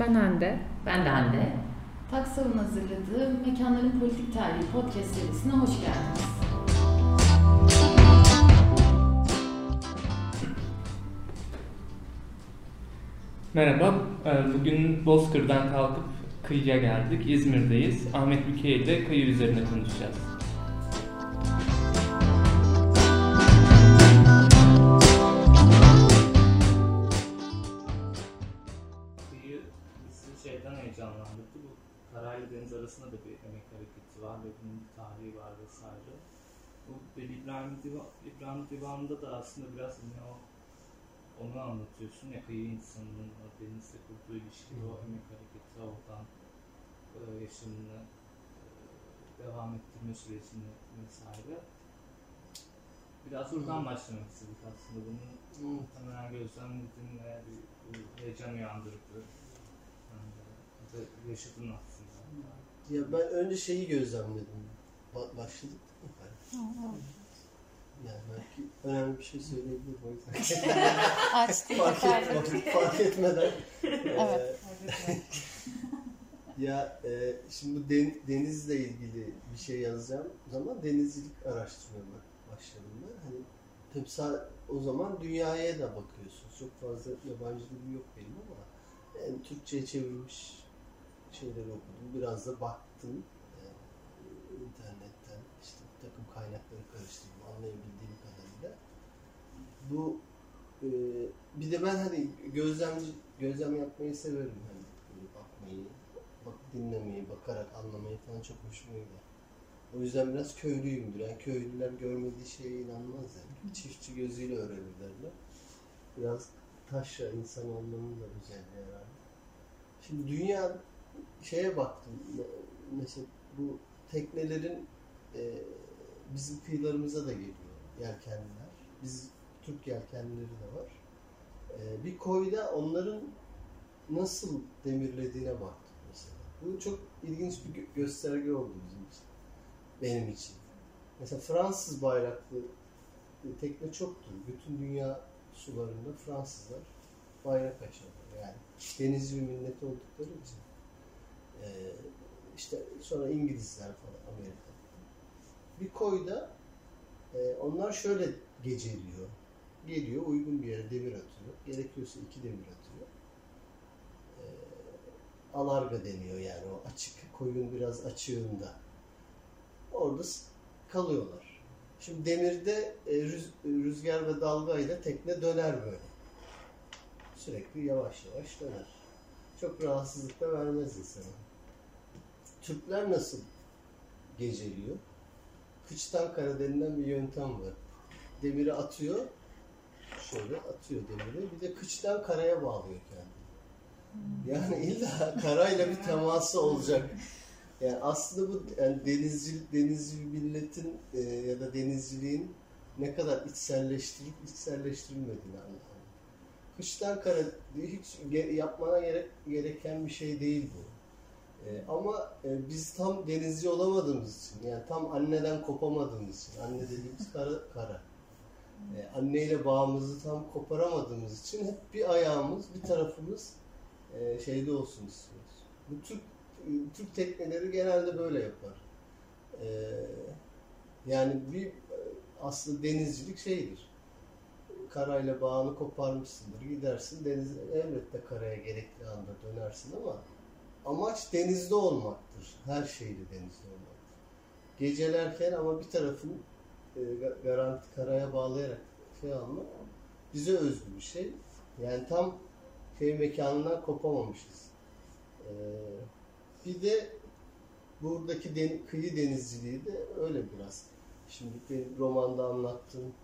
Ben Hande. Ben de Hande. Taksav'ın hazırladığı Mekanların Politik Tarihi podcast serisine hoş geldiniz. Merhaba. Ee, Bugün Bozkır'dan kalkıp kıyıya geldik. İzmir'deyiz. Ahmet Büke ile kıyı üzerine konuşacağız. Karayla deniz arasında da bir emek hareketi var ve bunun bir tarihi var vesaire. Bu Veli İbrahim, Diva, İbrahim Divanı'nda da aslında biraz yine o onu anlatıyorsun ya kıyı insanının o denizle kurduğu ilişki, o emek hareketi oradan e, yaşamını e, devam ettirme sürecini vesaire. Biraz buradan başlamak istedik aslında bunu muhtemelen gözlemledin ve bir, bir heyecan uyandırdı. Yani, yaşadın aslında. Ya ben önce şeyi gözlemledim. Ba- başladık mı? Yani belki önemli bir şey söyleyebilirim o yüzden. Açtık. fark, et, fark etmeden. Evet. Ya e, şimdi bu den- denizle ilgili bir şey yazacağım zaman denizcilik araştırmaya başladım ben. Hani tabii sa- o zaman dünyaya da bakıyorsunuz. Çok fazla yabancı dilim yok benim ama yani Türkçe'ye çevrilmiş şeyleri okudum. Biraz da baktım e, internetten işte bir takım kaynakları karıştırdım anlayabildiğim kadarıyla. Bu e, bir de ben hani gözlemci gözlem yapmayı severim hani böyle bakmayı, bak dinlemeyi, bakarak anlamayı falan çok hoşuma gider. O yüzden biraz köylüyümdür. Yani köylüler görmediği şeye inanmaz yani. Çiftçi gözüyle öğrenirler. Biraz taşra insan olmanın da özelliği herhalde. Şimdi dünya şeye baktım. Me- Mesela bu teknelerin e, bizim kıyılarımıza da geliyor yelkenliler. Biz Türk yelkenlileri de var. E, bir koyda onların nasıl demirlediğine baktık mesela. Bu çok ilginç bir gö- gösterge oldu bizim için. Benim için. Mesela Fransız bayraklı bir tekne çoktur. Bütün dünya sularında Fransızlar bayrak aşarlar. Yani denizci bir millet oldukları için. Ee, işte sonra İngilizler falan Amerika. Bir koyda e, onlar şöyle geceliyor. Geliyor uygun bir yere demir atıyor. Gerekiyorsa iki demir atıyor. Ee, alarga deniyor yani o açık koyun biraz açığında. Orada kalıyorlar. Şimdi demirde e, rüz- rüzgar ve dalgayla tekne döner böyle. Sürekli yavaş yavaş döner. Çok rahatsızlık da vermez insana. Türkler nasıl geceliyor? Kıçtan kara denilen bir yöntem var. Demiri atıyor, şöyle atıyor demiri. Bir de kıçtan karaya bağlıyor kendini. Yani illa karayla bir teması olacak. Yani aslında bu yani denizci, denizci milletin e, ya da denizciliğin ne kadar içselleştirip içselleştirilmediğini anlıyor. Kışlar kara hiç yapmana gerek, gereken bir şey değil bu. E, ama e, biz tam denizci olamadığımız için, yani tam anneden kopamadığımız için, anne dediğimiz kara, kara. E, anneyle bağımızı tam koparamadığımız için hep bir ayağımız, bir tarafımız e, şeyde olsun istiyoruz. Bu Türk Türk tekneleri genelde böyle yapar. E, yani bir aslında denizcilik şeydir. Karayla bağını koparmışsındır. Gidersin deniz elbette karaya gerekli anda dönersin ama amaç denizde olmaktır. Her şeyde denizde olmaktır. Gecelerken ama bir tarafın e, ga- garanti karaya bağlayarak şey almak bize özgü bir şey. Yani tam şey mekanından kopamamışız. Ee, bir de buradaki den- kıyı denizciliği de öyle biraz. Şimdi benim romanda anlattığım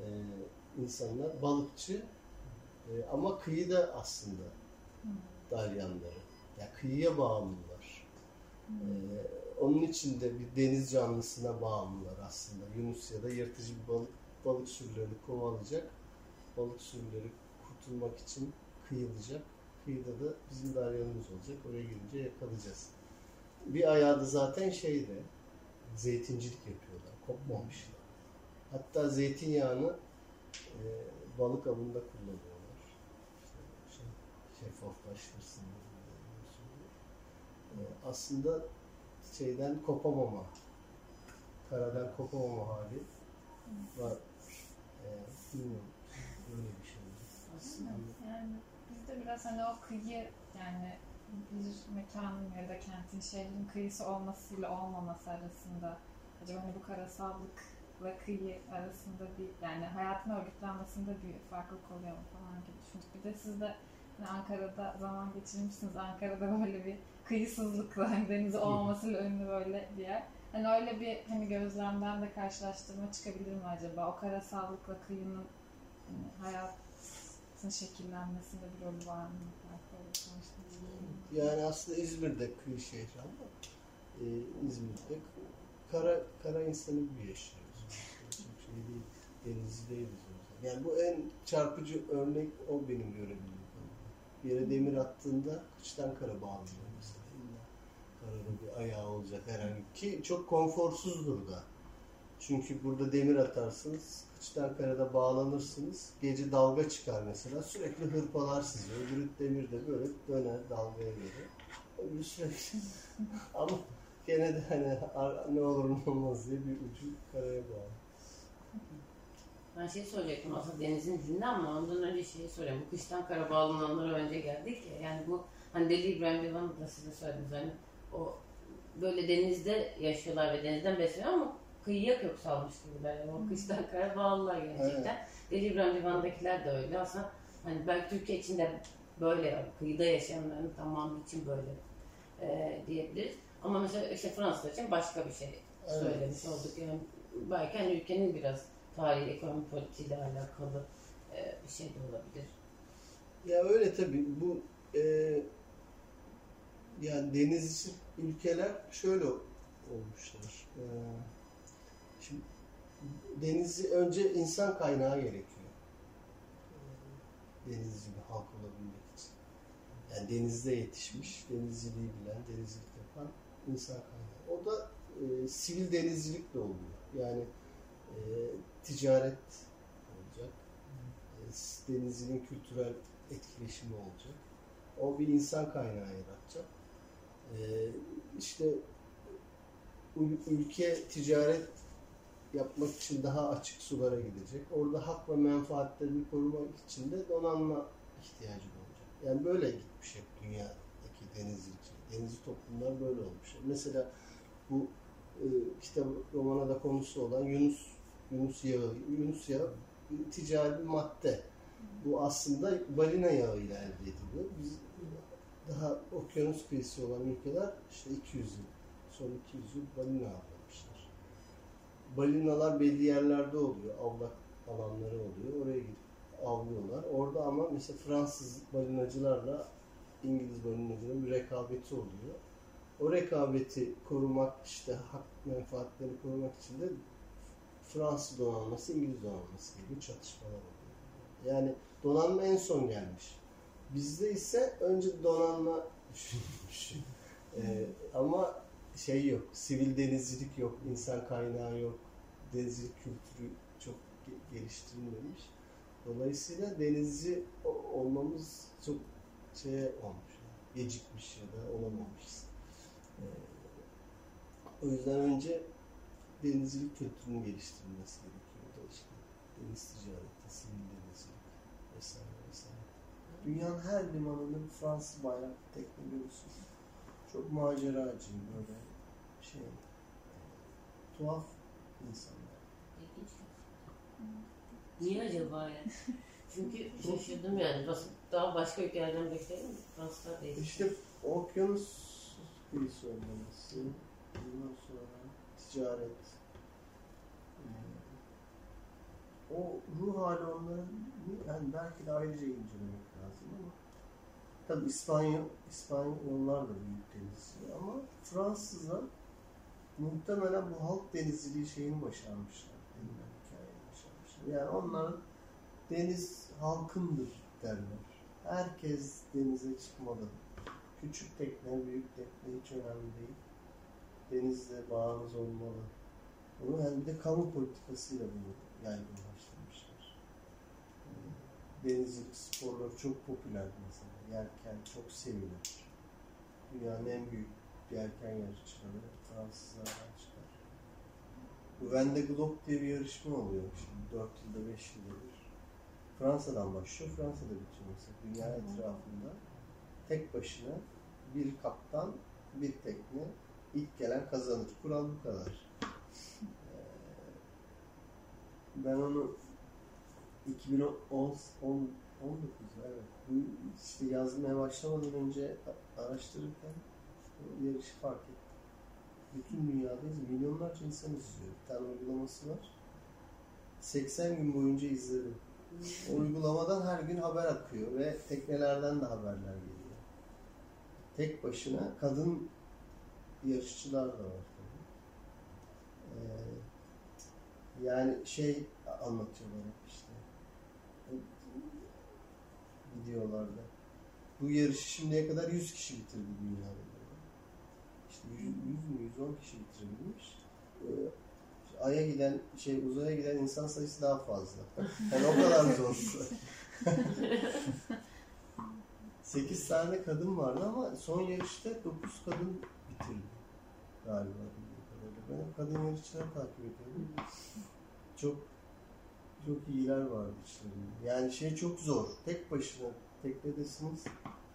e, insanlar balıkçı e, ama kıyıda aslında dalyanları. Ya kıyıya bağımlılar. E, onun için de bir deniz canlısına bağımlılar aslında. Yunus ya da yırtıcı bir balık balık sürülerini kovalayacak. Balık sürüleri kurtulmak için kıyılacak. Kıyıda da bizim dalyanımız olacak. Oraya girince yakalayacağız. Bir ayağı da zaten şeyde zeytincilik yapıyorlar. Kopmamışlar. Hatta zeytinyağını e, balık avında kullanıyorlar. İşte şey, şeffaflaştırsın. Aslında şeyden kopamama, karadan kopamama hali var. Ee, bilmiyorum. Böyle bir şey. Aslında yani bizde biraz hani o kıyı yani bir mekanın ya da kentin şehrin kıyısı olmasıyla olmaması arasında acaba hani bu karasallıkla kıyı arasında bir yani hayatın örgütlenmesinde bir farklılık oluyor falan gibi düşündük. Bir de siz de hani Ankara'da zaman geçirmişsiniz. Ankara'da böyle bir kıyısızlıkla hani denizi olmamasıyla ünlü böyle bir yer. Hani öyle bir hani gözlemden de karşılaştırma çıkabilir mi acaba? O karasallıkla kıyının hani hayatın şekillenmesinde bir rolü var mı? Yani aslında İzmir'de kıyı şehri ama e, İzmir'de kara kara insanı gibi yaşıyoruz. Çok şey değil, denizci değiliz. Yani bu en çarpıcı örnek o benim görebildiğim. Bir yere demir attığında kıçtan kara karada bir ayağı olacak herhangi ki çok konforsuzdur da. Çünkü burada demir atarsınız, kıçtan karada bağlanırsınız. Gece dalga çıkar mesela. Sürekli hırpalar sizi. Öbürü demir de böyle döner dalgaya göre. Öbürü sürekli. Ama gene de hani ne olur ne olmaz diye bir ucu karaya bağlı. Ben şey soracaktım aslında denizin izinde ama ondan önce şeyi sorayım. Bu kıştan kara bağlananlara önce geldik ya. Yani bu hani Deli İbrahim Divan'ı da size söylediniz hani o böyle denizde yaşıyorlar ve denizden besleniyor ama kıyıya kök salmış gibiler. Yani o kıştan kara bağlılar gerçekten. Deli İbrahim Divan'dakiler de öyle. Aslında hani belki Türkiye için de böyle kıyıda yaşayanların tamamı için böyle e, diyebiliriz. Ama mesela işte Fransa için başka bir şey Evet. söylemiş olduk. Yani belki hani ülkenin biraz tarihi, ekonomi politiğiyle alakalı e, bir şey de olabilir. Ya öyle tabii bu e, yani denizci ülkeler şöyle olmuşlar. E, şimdi denizi önce insan kaynağı gerekiyor. Denizci bir halk olabilmek için. Yani denizde yetişmiş, denizciliği bilen, denizcilik yapan insan kaynağı. O da e, sivil denizcilik de oluyor. Yani e, ticaret olacak. E, denizciliğin kültürel etkileşimi olacak. O bir insan kaynağı yaratacak. Ee, işte ül- ülke ticaret yapmak için daha açık sulara gidecek. Orada hak ve menfaatlerini korumak için de donanma ihtiyacı olacak. Yani böyle gitmiş hep dünyadaki denizcilik. Denizci toplumlar böyle olmuş. Mesela bu e, kitap romana da konusu olan Yunus Yunus yağı. Yunus yağı ticari madde. Bu aslında balina yağı ile elde ediliyor. Biz daha okyanus kıyısı olan ülkeler işte 200 yıl, son 200 yıl balina avlamışlar. Balinalar belli yerlerde oluyor, avlak alanları oluyor. Oraya gidip avlıyorlar. Orada ama mesela Fransız balinacılarla İngiliz balinacıların bir rekabeti oluyor. O rekabeti korumak, işte hak menfaatlerini korumak için de Fransız donanması, İngiliz donanması gibi çatışmalar oluyor. Yani donanma en son gelmiş. Bizde ise önce donanma düşünülmüş. Ee, ama şey yok, sivil denizcilik yok, insan kaynağı yok, denizcilik kültürü çok ge- geliştirilmemiş. Dolayısıyla denizci olmamız çok şey olmuş, gecikmiş ya da olamamışız. Ee, o yüzden önce denizcilik kültürünün geliştirilmesi gerekiyor. İşte deniz ticareti, sivil denizcilik vesaire. Dünyanın her limanının Fransız bayraklı tekne görürsünüz. Çok maceracı böyle şey e, tuhaf insanlar. Niye acaba yani? Çünkü şaşırdım yani. Bas- Daha başka ülkelerden beklerim. Fransızlar değil. İşte okyanus kıyısı olmaması, ondan sonra ticaret, e, o ruh hali onların yani belki de ayrıca incelemek lazım ama tabi İspanyol, İspanyollar da büyük denizci ama Fransızlar muhtemelen bu halk denizciliği şeyini başarmışlar. Denilen hikayeyi başarmışlar. Yani onların deniz halkındır derler. Herkes denize çıkmalı. Küçük tekne, büyük tekne hiç önemli değil. Denizle bağınız olmalı. Bunu hem de kamu politikasıyla bunu yaygınlaştırmışlar. Denizcilik sporları çok popüler mesela. Yelken çok sevilir. Dünyanın en büyük yelken yarışçıları Fransızlardan çıkar. Bu Vendée Globe diye bir yarışma oluyor şimdi 4 yılda 5 yılda bir. Fransa'dan başlıyor, Fransa'da bitiyor mesela. Dünya etrafında tek başına bir kaptan, bir tekne, ilk gelen kazanır. Kural bu kadar. Ee, Ben onu 2010 19 evet. Bu işte yazmaya başlamadan önce araştırırken o yarışı fark ettim. Bütün dünyada milyonlarca insan izliyor. Bir tane uygulaması var. 80 gün boyunca izledim. O uygulamadan her gün haber akıyor ve teknelerden de haberler geliyor. Tek başına kadın yarışçılar da var. Ee, yani şey anlatıyorlar hep Videolarda. Bu yarışı şimdiye kadar 100 kişi bitirdi dünyada. İşte 100, 100 mü 110 kişi bitirebilmiş. Ee, Ay'a giden, şey uzaya giden insan sayısı daha fazla. Yani o kadar zor. 8 tane kadın vardı ama son yarışta 9 kadın bitirdi galiba. Ben kadın yarışçıları takip ediyordum. Çok çok iyiler vardı içlerinde. Yani şey çok zor. Tek başına teknedesiniz.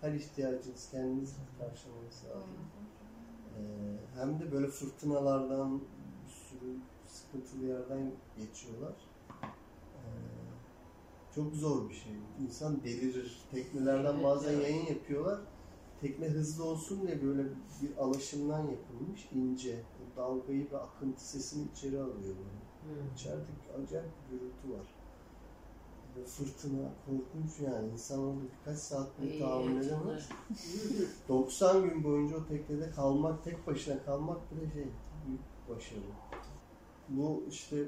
Her ihtiyacınız kendiniz karşılamanız lazım. Ee, hem de böyle fırtınalardan bir sürü sıkıntılı yerden geçiyorlar. Ee, çok zor bir şey. İnsan delirir. Teknelerden bazen yayın yapıyorlar. Tekne hızlı olsun diye böyle bir alaşımdan yapılmış ince. O dalgayı ve akıntı sesini içeri alıyor böyle. Hı. İçeride acayip bir gürültü var. Ve fırtına, korkunç yani. İnsan orada birkaç saat İyi, tahammül edemez. 90 gün boyunca o teknede kalmak, tek başına kalmak bile şey, büyük başarı. Bu işte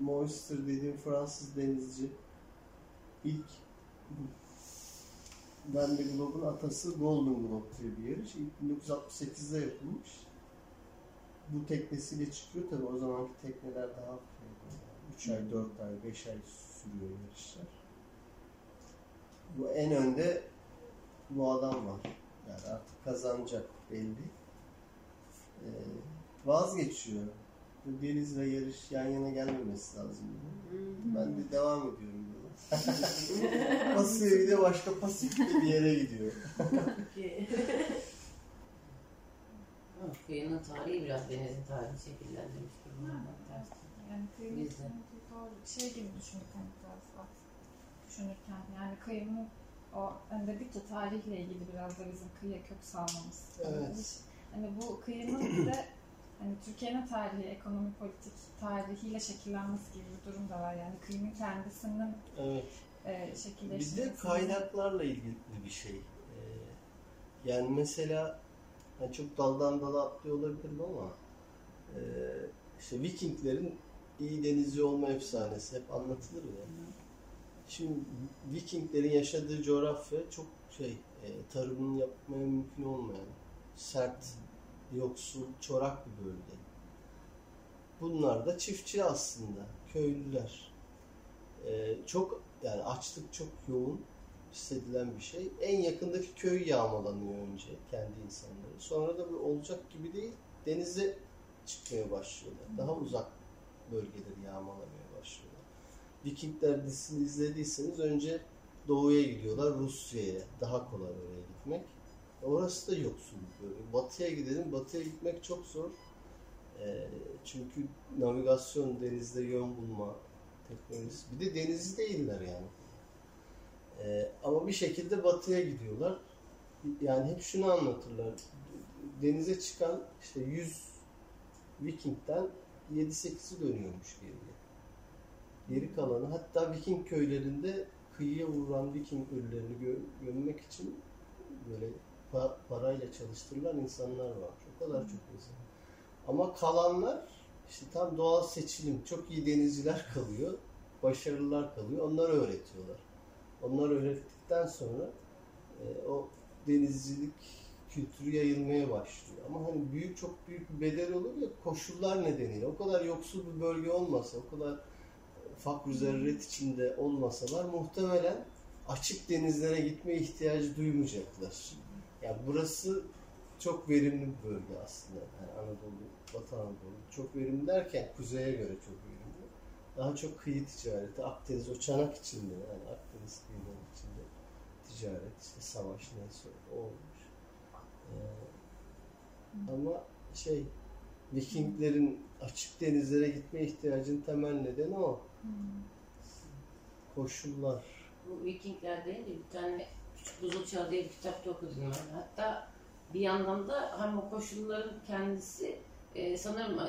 Moister dediğim Fransız denizci ilk Vendée Globe'un atası Golden Globe diye bir yarış. İlk 1968'de yapılmış. Bu teknesiyle çıkıyor tabi o zamanki tekneler daha 3 ay, 4 ay, 5 ay sürüyor yarışlar. Bu en önde bu adam var. Yani artık kazanacak belli. Ee, vazgeçiyor. Bu deniz ve yarış yan yana gelmemesi lazım. diyor. Ben de devam ediyorum diyor. Basıyor bir de başka Pasifik'te bir yere gidiyor. Kıyının tarihi biraz denizin tarihini şekillendirmiş durumda. Ters. Yani kıyım Bizde. doğru şey gibi düşünürken biraz da düşünürken yani kıyımın o hani dedik ya tarihle ilgili biraz da bizim kıyıya kök salmamız. Evet. Biz- Hani bu kıyının bir de hani Türkiye'nin tarihi, ekonomi politik tarihiyle şekillenmesi gibi bir durum da var. Yani kıyının kendisinin Evet. e, Bir şekilleşmesi. de kaynaklarla ilgili bir şey. Ee, yani mesela hani çok daldan dala atlıyor olabilirim ama e, işte Vikinglerin iyi denizci olma efsanesi hep anlatılır ya. Şimdi Vikinglerin yaşadığı coğrafya çok şey e, tarımını yapmaya mümkün olmayan sert, yoksul, çorak bir bölge. Bunlar da çiftçi aslında, köylüler. E, çok yani açlık çok yoğun hissedilen bir şey. En yakındaki köy yağmalanıyor önce kendi insanları. Sonra da bu olacak gibi değil. Denize çıkmaya başlıyorlar. Daha uzak bölgeleri yağmalamaya başlıyorlar. Vikingler dizisini izlediyseniz önce doğuya gidiyorlar Rusya'ya. Daha kolay oraya gitmek. Orası da yoksul bir bölge. Batıya gidelim. Batıya gitmek çok zor. Ee, çünkü navigasyon, denizde yön bulma teknolojisi. Bir de denizci değiller yani. Ee, ama bir şekilde batıya gidiyorlar. Yani hep şunu anlatırlar. Denize çıkan işte 100 Viking'den 7-8'i dönüyormuş geriye. Geri kalanı hatta Viking köylerinde kıyıya vuran Viking ölülerini gö- gömmek için böyle pa- parayla çalıştırılan insanlar var. O kadar çok insan. Ama kalanlar işte tam doğal seçilim. Çok iyi denizciler kalıyor. Başarılılar kalıyor. Onları öğretiyorlar. Onları öğrettikten sonra e, o denizcilik kültürü yayılmaya başlıyor. Ama hani büyük çok büyük bir bedel olur ya koşullar nedeniyle. O kadar yoksul bir bölge olmasa, o kadar fakr zerret içinde olmasalar muhtemelen açık denizlere gitme ihtiyacı duymayacaklar. Yani burası çok verimli bir bölge aslında. Yani Anadolu, Batı Anadolu. Çok verimli derken kuzeye göre çok verimli. Daha çok kıyı ticareti, Akdeniz, o çanak içinde yani Akdeniz kıyıları içinde ticaret, işte savaş neyse olmuş. Ee, ama şey Vikinglerin açık denizlere gitme ihtiyacının temel nedeni o. Koşullar. Bu Vikingler deyince bir tane Küçük Buzul Çağı diye bir kitapta okudum ben. Hatta bir yandan da hem o koşulların kendisi e, sanırım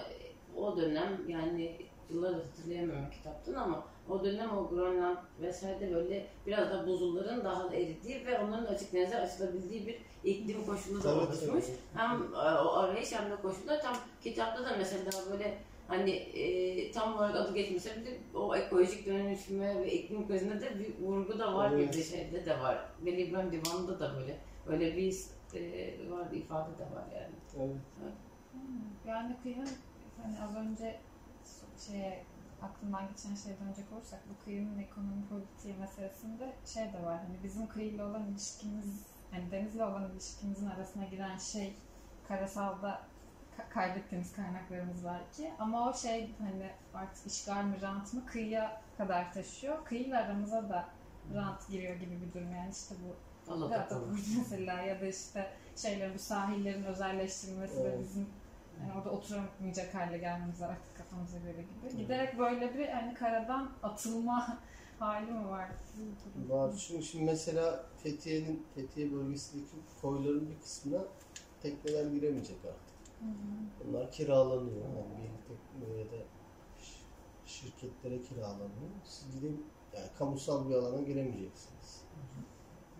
o dönem yani yılları hatırlayamıyorum kitaptan ama o dönem o Grönland vesaire böyle biraz da buzulların daha da eridiği ve onların açık denize açılabildiği bir iklim koşulu da oluşmuş. Hem e, o arayış hem de koşullar tam kitapta da mesela böyle hani e, tam olarak adı geçmese bile o ekolojik dönüşüme ve iklim krizine de bir vurgu da var Evet. gibi şeyde de var. Veli İbrahim Divanı'nda da böyle öyle bir e, var bir ifade de var yani. Evet. Hmm. Yani kıyının hani az önce şeye aklımdan geçen şeye dönecek olursak bu kıyının ekonomi politiği meselesinde şey de var. Hani bizim kıyıyla olan ilişkimiz, hani denizle olan ilişkimizin arasına giren şey karasalda ka- kaybettiğimiz kaynaklarımız belki. Ama o şey hani artık işgal mi rant mı kıyıya kadar taşıyor. Kıyıyla aramıza da rant giriyor gibi bir durum. Yani işte bu. Port mesela ya da işte şeyler bu sahillerin özelleştirilmesi ve Evet. bizim yani orada oturamayacak hale gelmemiz artık kafamıza göre gibi. Giderek böyle bir hani karadan atılma hali mi var? Var. Şimdi, şimdi mesela Fethiye'nin Fethiye bölgesindeki koyların bir kısmına tekneler giremeyecek artık. Hı hı. Bunlar kiralanıyor. Yani bir tekne ya da şirketlere kiralanıyor. Siz gidip yani kamusal bir alana giremeyeceksiniz.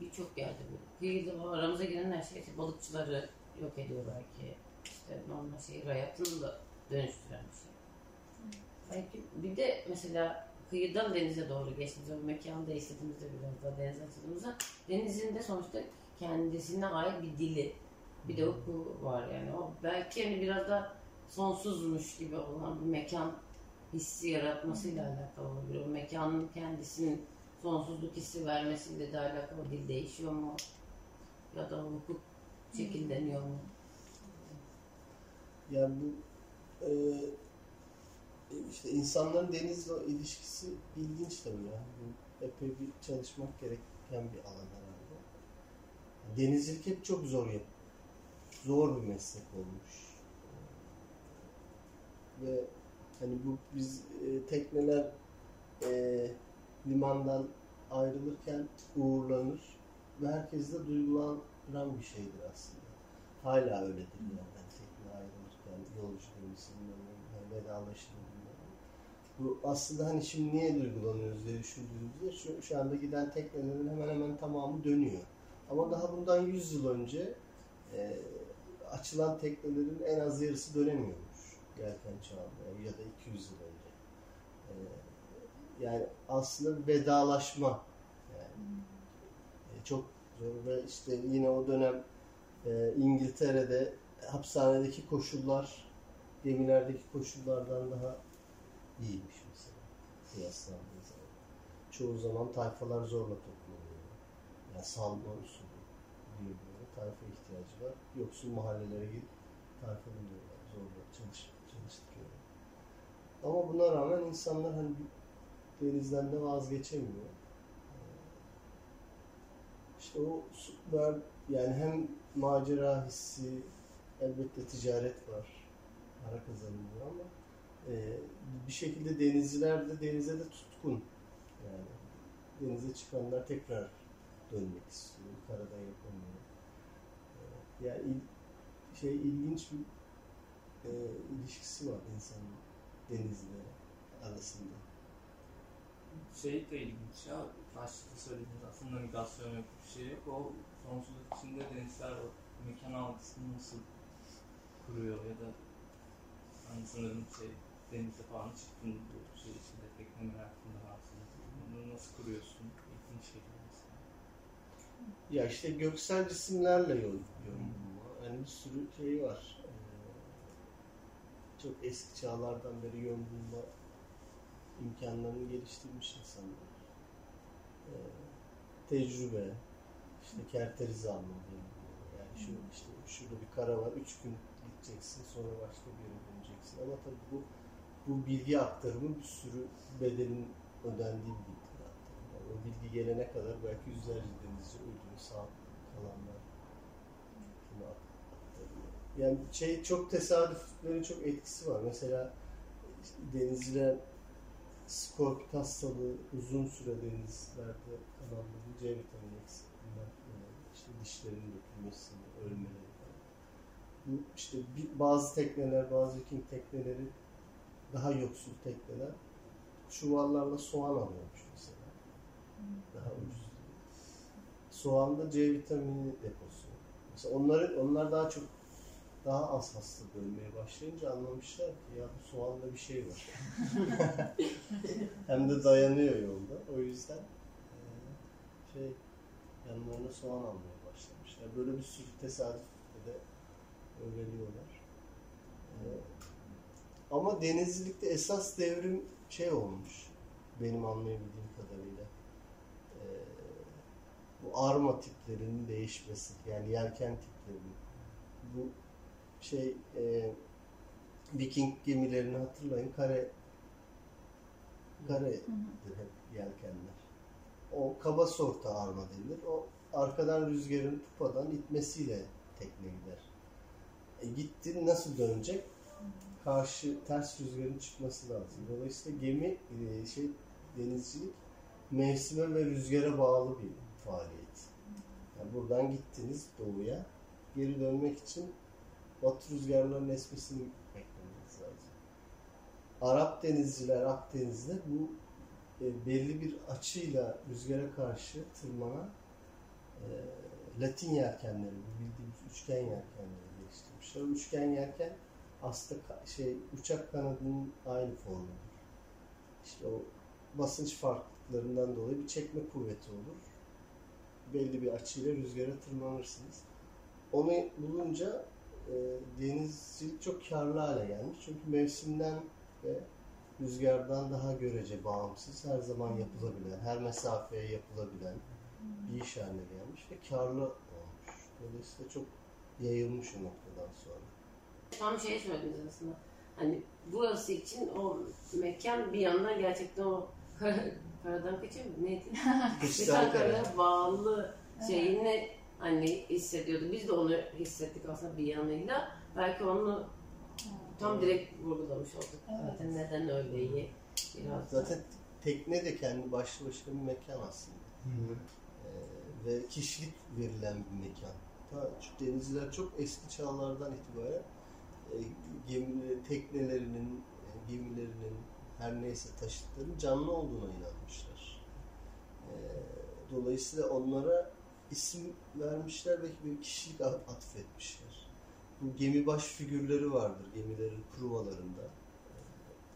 Birçok yerde bu. Aramıza giren her şey balıkçıları yok ediyor belki. İşte normal şehir hayatını da dönüştüren bir şey. Belki bir de mesela kıyıdan denize doğru geçtiğimizde, o mekanı değiştirdiğimizde biraz daha denize açıldığımızda denizin de sonuçta kendisine ait bir dili, bir de hukuku var yani. O belki hani biraz da sonsuzmuş gibi olan bir mekan hissi yaratmasıyla alakalı olabilir. O mekanın kendisinin sonsuzluk hissi vermesiyle de alakalı dil değişiyor mu? Ya da hukuk şekilleniyor mu? Yani bu e, işte insanların denizle ilişkisi ilginç tabii yani. Bu epey bir çalışmak gereken bir alan herhalde. Denizcilik hep çok zor yap. Zor bir meslek olmuş. Ve hani bu biz e, tekneler e, limandan ayrılırken uğurlanır ve herkes de duygulandıran bir şeydir aslında. Hala öyledir yani. Bilmem ne, yani ne. Bu aslında hani şimdi niye duygulanıyoruz diye düşündüğümüzde şu, şu anda giden teknelerin hemen hemen tamamı dönüyor. Ama daha bundan 100 yıl önce e, açılan teknelerin en az yarısı dönemiyormuş yelken çağında ya da 200 yıl önce. E, yani aslında vedalaşma yani E, çok ve işte yine o dönem e, İngiltere'de hapishanedeki koşullar gemilerdeki koşullardan daha iyiymiş mesela kıyaslandığı zaman. Çoğu zaman tayfalar zorla toplanıyor. Yani salma usulü diye böyle tayfa ihtiyacı var. Yoksul mahallelere gidip tayfa buluyorlar. Zorla çalış, çalıştırıyorlar. Ama buna rağmen insanlar hani denizden de vazgeçemiyor. Ee, İşte o yani hem macera hissi elbette ticaret var. Para kazanılıyor ama e, bir şekilde denizciler de denize de tutkun. Yani denize çıkanlar tekrar dönmek istiyor. Karadan yapamıyor. E, yani il- şey ilginç bir e, ilişkisi var insanın denizle arasında. Şey de ilginç ya, başta söylediğiniz aslında migrasyon yok bir şey yok. O sonsuzluk içinde denizler o mekan algısını nasıl kuruyor ya da hani sanırım şey denize falan çıktın bu şey içinde tekne merakında varsın. Bunu nasıl kuruyorsun? İlginç şey mesela. Ya işte göksel cisimlerle yol yorumlama. Yani bir sürü şey var. Ee, çok eski çağlardan beri yön bulma imkanlarını geliştirmiş insanlar. Ee, tecrübe, işte kerterize diyelim. Yani şu işte şurada bir kara var, üç gün gideceksin, sonra başka bir yere döneceksin. Ama tabii bu bu bilgi aktarımı bir sürü bedelin ödendiği bir bilgi aktarımı. O bilgi gelene kadar belki yüzlerce denizci öldü, sağ kalanlar bunu aktarıyor. Yani şey çok tesadüflerin çok etkisi var. Mesela işte denizciler skorpit hastalığı uzun süre denizlerde kalanların C vitamini eksikliğinden işte dişlerin dökülmesi, ölmeleri. Bu işte bazı tekneler, bazı viking tekneleri daha yoksul tekneler çuvallarla soğan alıyormuş mesela. Daha ucuz. Soğanda C vitamini deposu. Mesela onları, onlar daha çok daha az hasta ölmeye başlayınca anlamışlar ki ya bu soğanda bir şey var. Hem de dayanıyor yolda. O yüzden şey yanlarına soğan almaya başlamışlar. Böyle bir sürü tesadüfle de öğreniyorlar. Eee, ama denizcilikte esas devrim şey olmuş. Benim anlayabildiğim kadarıyla. Eee, bu arma tiplerinin değişmesi. Yani yelken tiplerinin. Bu şey e, Viking gemilerini hatırlayın. Kare karedir hep yelkenler. O kaba sorta arma denilir. O arkadan rüzgarın pupadan itmesiyle tekne gider. E gitti nasıl dönecek? Karşı ters rüzgarın çıkması lazım. Dolayısıyla gemi e, şey denizcilik mevsime ve rüzgara bağlı bir faaliyet. Yani buradan gittiniz doğuya. Geri dönmek için batı rüzgarlarının esmesini beklemeniz lazım. Arap denizciler Akdeniz'de bu e, belli bir açıyla rüzgara karşı tırmanan e, Latin yelkenleri, bildiğimiz üçgen yelkenleri O üçgen yelken aslında şey uçak kanadının aynı formudur. İşte o basınç farklılıklarından dolayı bir çekme kuvveti olur. Belli bir açıyla rüzgara tırmanırsınız. Onu bulunca e, denizcilik çok karlı hale gelmiş. Çünkü mevsimden ve rüzgardan daha görece bağımsız, her zaman yapılabilen, her mesafeye yapılabilen bir iş haline gelmiş ve karlı olmuş. Dolayısıyla çok yayılmış o noktadan sonra. Tam şey söylediniz aslında. Hani burası için o mekan bir yandan gerçekten o kara, karadan kaçıyor mu? Neydi? Kıştan Kıştan kara. karaya bağlı şeyini hani hissediyordu. Biz de onu hissettik aslında bir yanıyla. Belki onu tam direkt vurgulamış olduk. Evet. Zaten neden öyleyi biraz da. Zaten tekne de kendi başlı başına bir mekan aslında. Ee, ve kişilik verilen bir mekan. Ta, denizciler çok eski çağlardan itibaren e, gemileri, teknelerinin, e, gemilerinin her neyse taşıtların canlı olduğuna inanmışlar. Ee, dolayısıyla onlara isim vermişler ve bir kişilik at- atfetmişler. Bu gemi baş figürleri vardır gemilerin kruvalarında. Ee,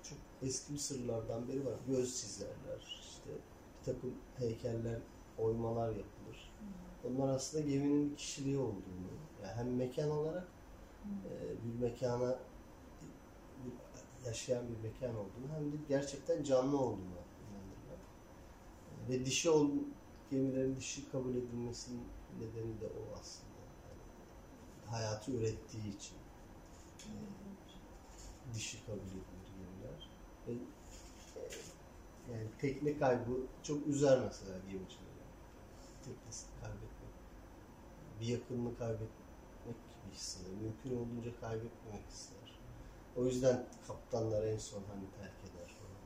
Çok eski Mısırlardan beri var. Göz çizerler, işte bir takım heykeller, oymalar yapılır. Onlar aslında geminin kişiliği olduğunu, yani hem mekan olarak e, bir mekana yaşayan bir mekan olduğunu hem de gerçekten canlı olduğunu inanırlar. E, Ve dişi ol, gemilerin dişi kabul edilmesinin nedeni de o aslında. Yani hayatı ürettiği için e, dişi kabul edilir gemiler. Ve, e, yani tekne kaybı çok üzer mesela gemicileri. Teknesini kaybetmek. Bir yakınını kaybetmek gibi hisseder. Mümkün olduğunca kaybetmemek ister. O yüzden kaptanlar en son hani terk eder falan.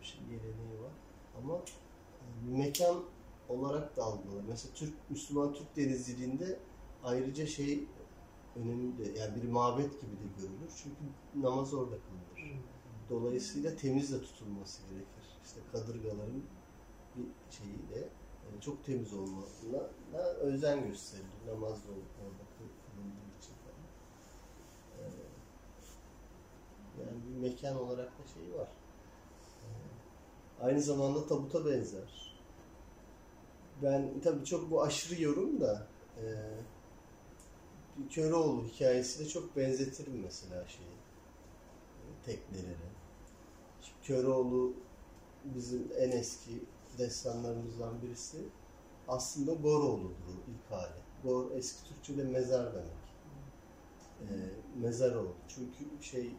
Bir şey geleneği var. Ama e, mekan olarak da algılanır. Mesela Türk Müslüman Türk denizciliğinde ayrıca şey önemli yani bir mabet gibi de görülür. Çünkü namaz orada kılınır. Dolayısıyla temiz de tutulması gerekir. İşte kadırgaların bir şeyiyle yani çok temiz olmasına özen gösterilir. Namaz da orada kıl- kılındığı için falan. Ee, yani bir mekan olarak da şeyi var. Ee, aynı zamanda tabuta benzer. Ben tabii çok bu aşırı yorum da e, Köroğlu hikayesiyle çok benzetirim mesela şeyi tekneleri. Köroğlu bizim en eski destanlarımızdan birisi. Aslında Goroğlu'dur o ilk hali. Gor eski Türkçe'de mezar demek. Ee, mezar oldu. Çünkü şey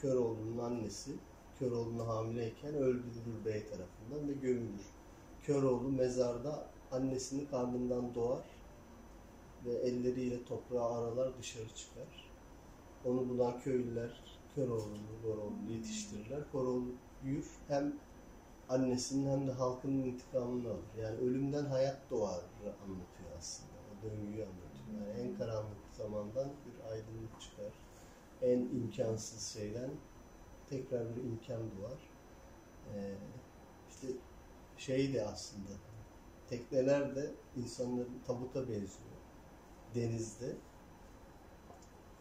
Köroğlu'nun annesi Köroğlu'na hamileyken öldürülür bey tarafından ve gömülür. Köroğlu mezarda annesinin karnından doğar ve elleriyle toprağı aralar dışarı çıkar. Onu bulan köylüler Köroğlu'nu, Goroğlu'nu yetiştirirler. Koroğlu büyür hem annesinin hem de halkının intikamını alır. Yani ölümden hayat doğar anlatıyor aslında. O döngüyü anlatıyor. Yani en karanlık zamandan bir aydınlık çıkar. En imkansız şeyden tekrar bir imkan doğar. Ee, işte şey de aslında tekneler de insanların tabuta benziyor. Denizde.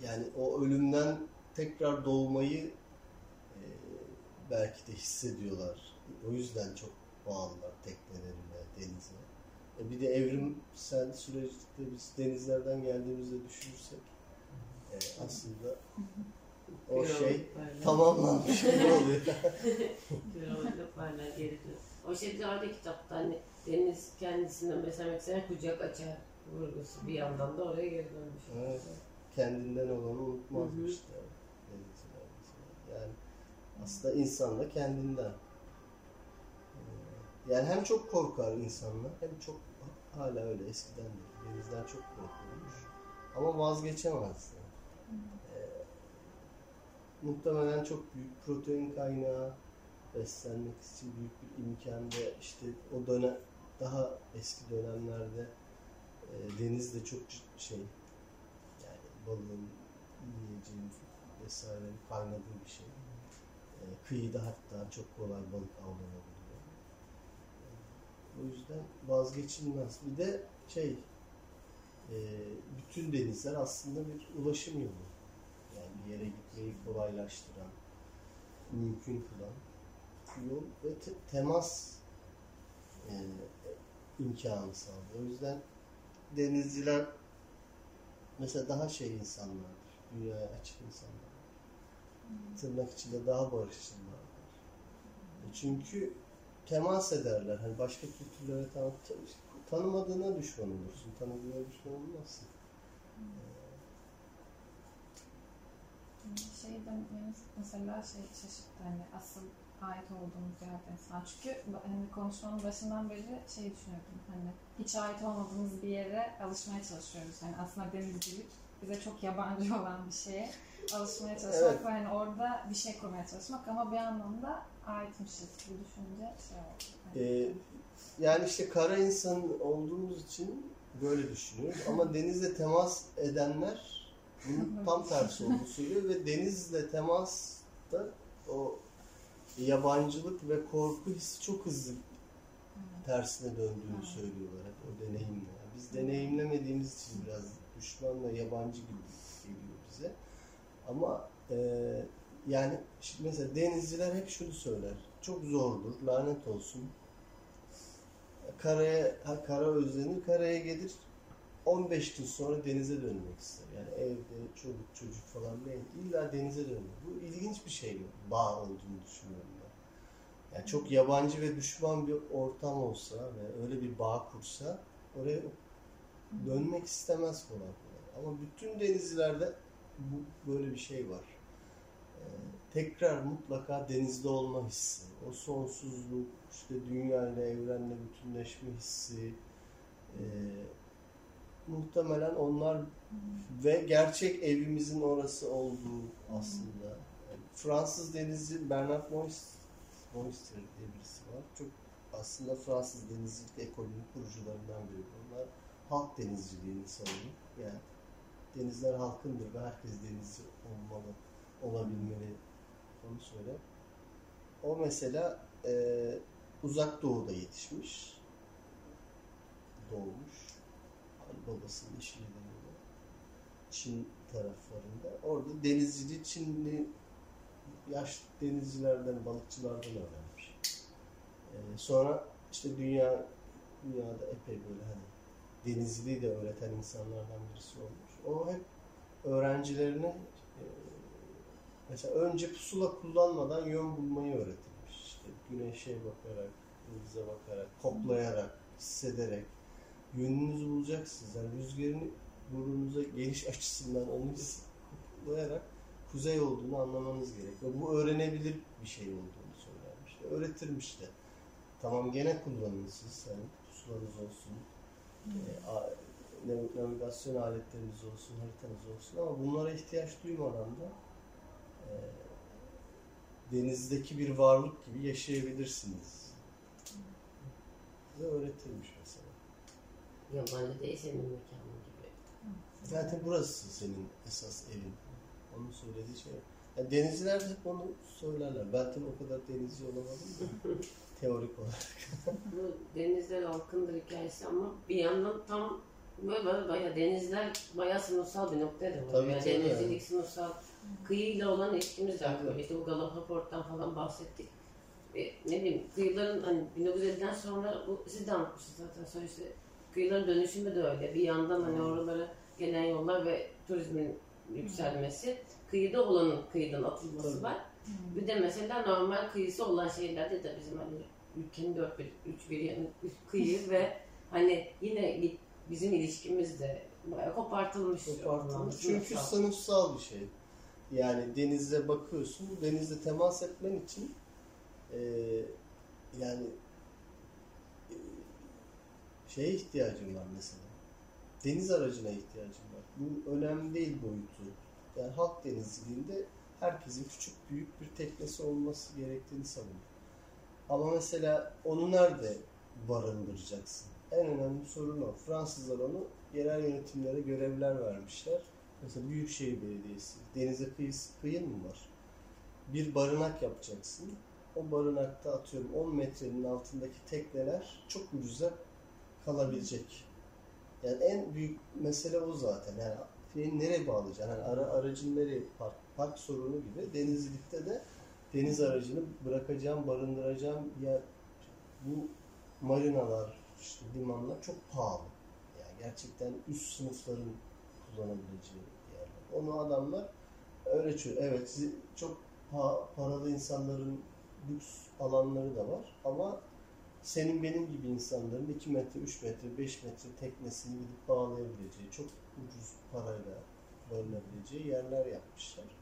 Yani o ölümden tekrar doğmayı e, belki de hissediyorlar. O yüzden çok bağlılar teknelerine, denize. E bir de evrimsel süreçte biz denizlerden geldiğimizde düşünürsek e, aslında o şey tamamlanmış gibi oluyor. Köroğlu parlar geri dön. O şey vardı kitapta hani deniz kendisinden beslemek isteyen kucak açar vurgusu bir yandan da oraya geri dönmüş. Evet. Kendinden olanı unutmazmış mesela. Yani aslında insan da kendinden. Yani hem çok korkar insanlar hem çok hala öyle eskiden de denizden çok korkulmuş. Ama vazgeçemez. yani. Ee, muhtemelen çok büyük protein kaynağı beslenmek için büyük bir imkan ve işte o dönem daha eski dönemlerde e, denizde çok şey yani balığın yiyeceğin vesaire kaynadığı bir şey. E, kıyıda hatta çok kolay balık avlanabiliyor. O yüzden vazgeçilmez. Bir de şey e, bütün denizler aslında bir ulaşım yolu. Yani bir yere gitmeyi kolaylaştıran, mümkün kılan yol ve te- temas e, imkanı sağlıyor. O yüzden denizciler mesela daha şey insanlardır. Dünyaya açık insanlar. Tırnak içinde daha barışçılardır. E Çünkü temas ederler. Hani başka kültürlere tan tanımadığına düşman olursun. Tanıdığına düşman olmazsın. Şey ben mesela şey şaşırttı hani asıl ait olduğumuz yerden falan. Çünkü hani konuşmanın başından beri şey düşünüyordum hani hiç ait olmadığımız bir yere alışmaya çalışıyoruz. Hani aslında denizcilik bize çok yabancı olan bir şeye alışmaya çalışmak Evet. ve hani orada bir şey kurmaya çalışmak ama bir anlamda aitmişiz. Bu düşünce şey oldu. Ee, yani işte kara insan olduğumuz için böyle düşünüyoruz. Ama denizle temas edenler bunun tam tersi olduğunu söylüyor ve denizle temasta o yabancılık ve korku hissi çok hızlı tersine döndüğünü söylüyorlar hep o deneyimle. Biz deneyimlemediğimiz için biraz düşman ve yabancı gibi geliyor bize. Ama e, yani şimdi mesela denizciler hep şunu söyler. Çok zordur, lanet olsun. Karaya, ha, kara özlenir, karaya gelir. 15 gün sonra denize dönmek ister. Yani evde çocuk çocuk falan değil. İlla denize dönmek. Bu ilginç bir şey mi? Bağ olduğunu düşünüyorum ben. Yani çok yabancı ve düşman bir ortam olsa ve öyle bir bağ kursa oraya dönmek istemez kolay. Ama bütün denizlerde bu böyle bir şey var. Tekrar mutlaka denizde olma hissi, o sonsuzluk, işte dünya ile evrenle bütünleşme hissi, ee, muhtemelen onlar ve gerçek evimizin orası olduğu aslında. Yani Fransız denizci Bernard Mois- Moister diye birisi var. Çok aslında Fransız denizcilik ekolünün kurucularından biri. Onlar halk denizciliğini savunuyor. Yani denizler halkındır ve herkes denizci olmalı, olabilmeli. Onu söyle. O mesela e, uzak doğuda yetişmiş. Doğmuş. Babasının işi nedeniyle. Çin taraflarında. Orada denizciliği Çinli yaş denizcilerden, balıkçılardan öğrenmiş. Ee, sonra işte dünya dünyada epey böyle hani denizciliği de öğreten insanlardan birisi olmuş. O hep öğrencilerine e, Mesela önce pusula kullanmadan yön bulmayı öğretilmiş. İşte güneşe bakarak, yıldıza bakarak, koklayarak, hissederek yönünüzü bulacaksınız. Yani rüzgarın burnunuza geliş açısından onu koklayarak kuzey olduğunu anlamanız gerek. Ve bu öğrenebilir bir şey olduğunu söylenmiş. Öğretirmiş de. Tamam gene kullanın siz. Yani pusulanız olsun, e, a- nav- navigasyon aletleriniz olsun, haritanız olsun ama bunlara ihtiyaç duymadan da e, denizdeki bir varlık gibi yaşayabilirsiniz. Size öğretilmiş mesela. Yabancı değil senin mekanın gibi. Zaten burası senin esas evin. Onun söylediği şey. Yani denizciler de hep onu söylerler. Ben tabii o kadar denizci olamadım da teorik olarak. Bu denizler halkındır hikayesi ama bir yandan tam böyle, böyle bayağı denizler bayağı sınıfsal bir noktaya da var. Tabii, yani denizcilik sınıfsal. Kıyıyla olan ilişkimiz de aklıma. İşte bu Galapaport'tan falan bahsettik. E, ne bileyim kıyıların hani 1950'den sonra bu siz de anlatmışsınız zaten sonra işte kıyıların dönüşümü de öyle. Bir yandan hani oralara gelen yollar ve turizmin yükselmesi. Kıyıda olanın kıyıdan atılması Tabii. var. Bir de mesela normal kıyısı olan şeylerde de bizim hani ülkenin dört bir, üç bir yanı kıyı ve hani yine bizim ilişkimiz de bayağı kopartılmış. Kopartılmış. Çünkü sınıfsal bir şey. Yani denize bakıyorsun, denizle temas etmen için e, yani e, şeye ihtiyacın var mesela. Deniz aracına ihtiyacın var. Bu önemli değil boyutu. Yani halk denizciliğinde herkesin küçük büyük bir teknesi olması gerektiğini savunuyor. Ama mesela onu nerede barındıracaksın? En önemli sorun o. Fransızlar onu yerel yönetimlere görevler vermişler. Mesela Büyükşehir Belediyesi, denize kıyısı, kıyın mı var? Bir barınak yapacaksın. O barınakta atıyorum 10 metrenin altındaki tekneler çok ucuza kalabilecek. Yani en büyük mesele o zaten. Yani şeyi nereye bağlayacaksın? Yani ara, aracın nereye park, park sorunu gibi denizcilikte de deniz aracını bırakacağım, barındıracağım yer bu marinalar, işte limanlar çok pahalı. Yani gerçekten üst sınıfların kullanabileceği yerler. Onu adamlar çözüyor. Evet çok pa- paralı insanların lüks alanları da var ama senin benim gibi insanların 2 metre, 3 metre, 5 metre teknesini gidip bağlayabileceği, çok ucuz parayla barınabileceği yerler yapmışlar.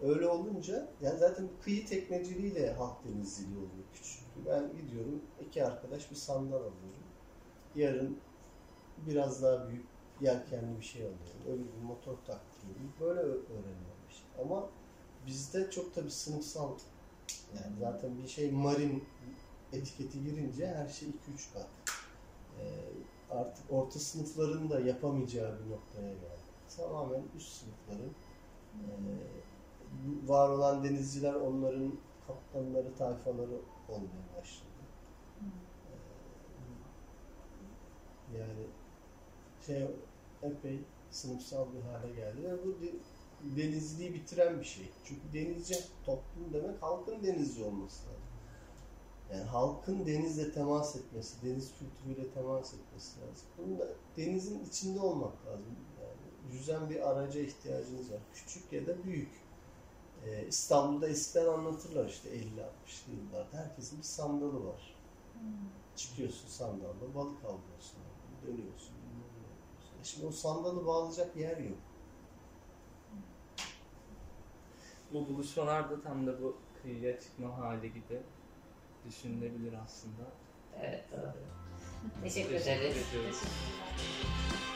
Öyle olunca yani zaten kıyı tekneciliğiyle halk denizciliği oluyor küçük. Ben gidiyorum iki arkadaş bir sandal alıyorum. Yarın biraz daha büyük yelkenli bir şey alıyorum. Öyle bir motor taktırıyorum. Böyle ö- öğreniyorum işte. Ama bizde çok tabii sınıfsal yani zaten bir şey marin etiketi girince her şey 2-3 kat. Ee, artık orta sınıfların da yapamayacağı bir noktaya geldi. Tamamen üst sınıfların bu var olan denizciler onların kaptanları, tayfaları olmaya başladı. Ee, yani şey epey sınıfsal bir hale geldi ve bu de- denizciliği bitiren bir şey. Çünkü denizci toplum demek halkın denizci olması lazım. Yani halkın denizle temas etmesi, deniz kültürüyle temas etmesi lazım. Bunun da denizin içinde olmak lazım. Yani yüzen bir araca ihtiyacınız var. Küçük ya da büyük. Ee, İstanbul'da eskiden anlatırlar işte 50-60'lı yıllarda. Herkesin bir sandalı var. Çıkıyorsun sandalla, balık avlıyorsun. Dönüyorsun. bilmem ne yapıyorsun. E Şimdi o sandalı bağlayacak yer yok. Bu buluşmalar da tam da bu kıyıya çıkma hali gibi düşünülebilir aslında. Evet doğru. Teşekkür Teşekkür ederiz. ediyoruz. Teşekkürler.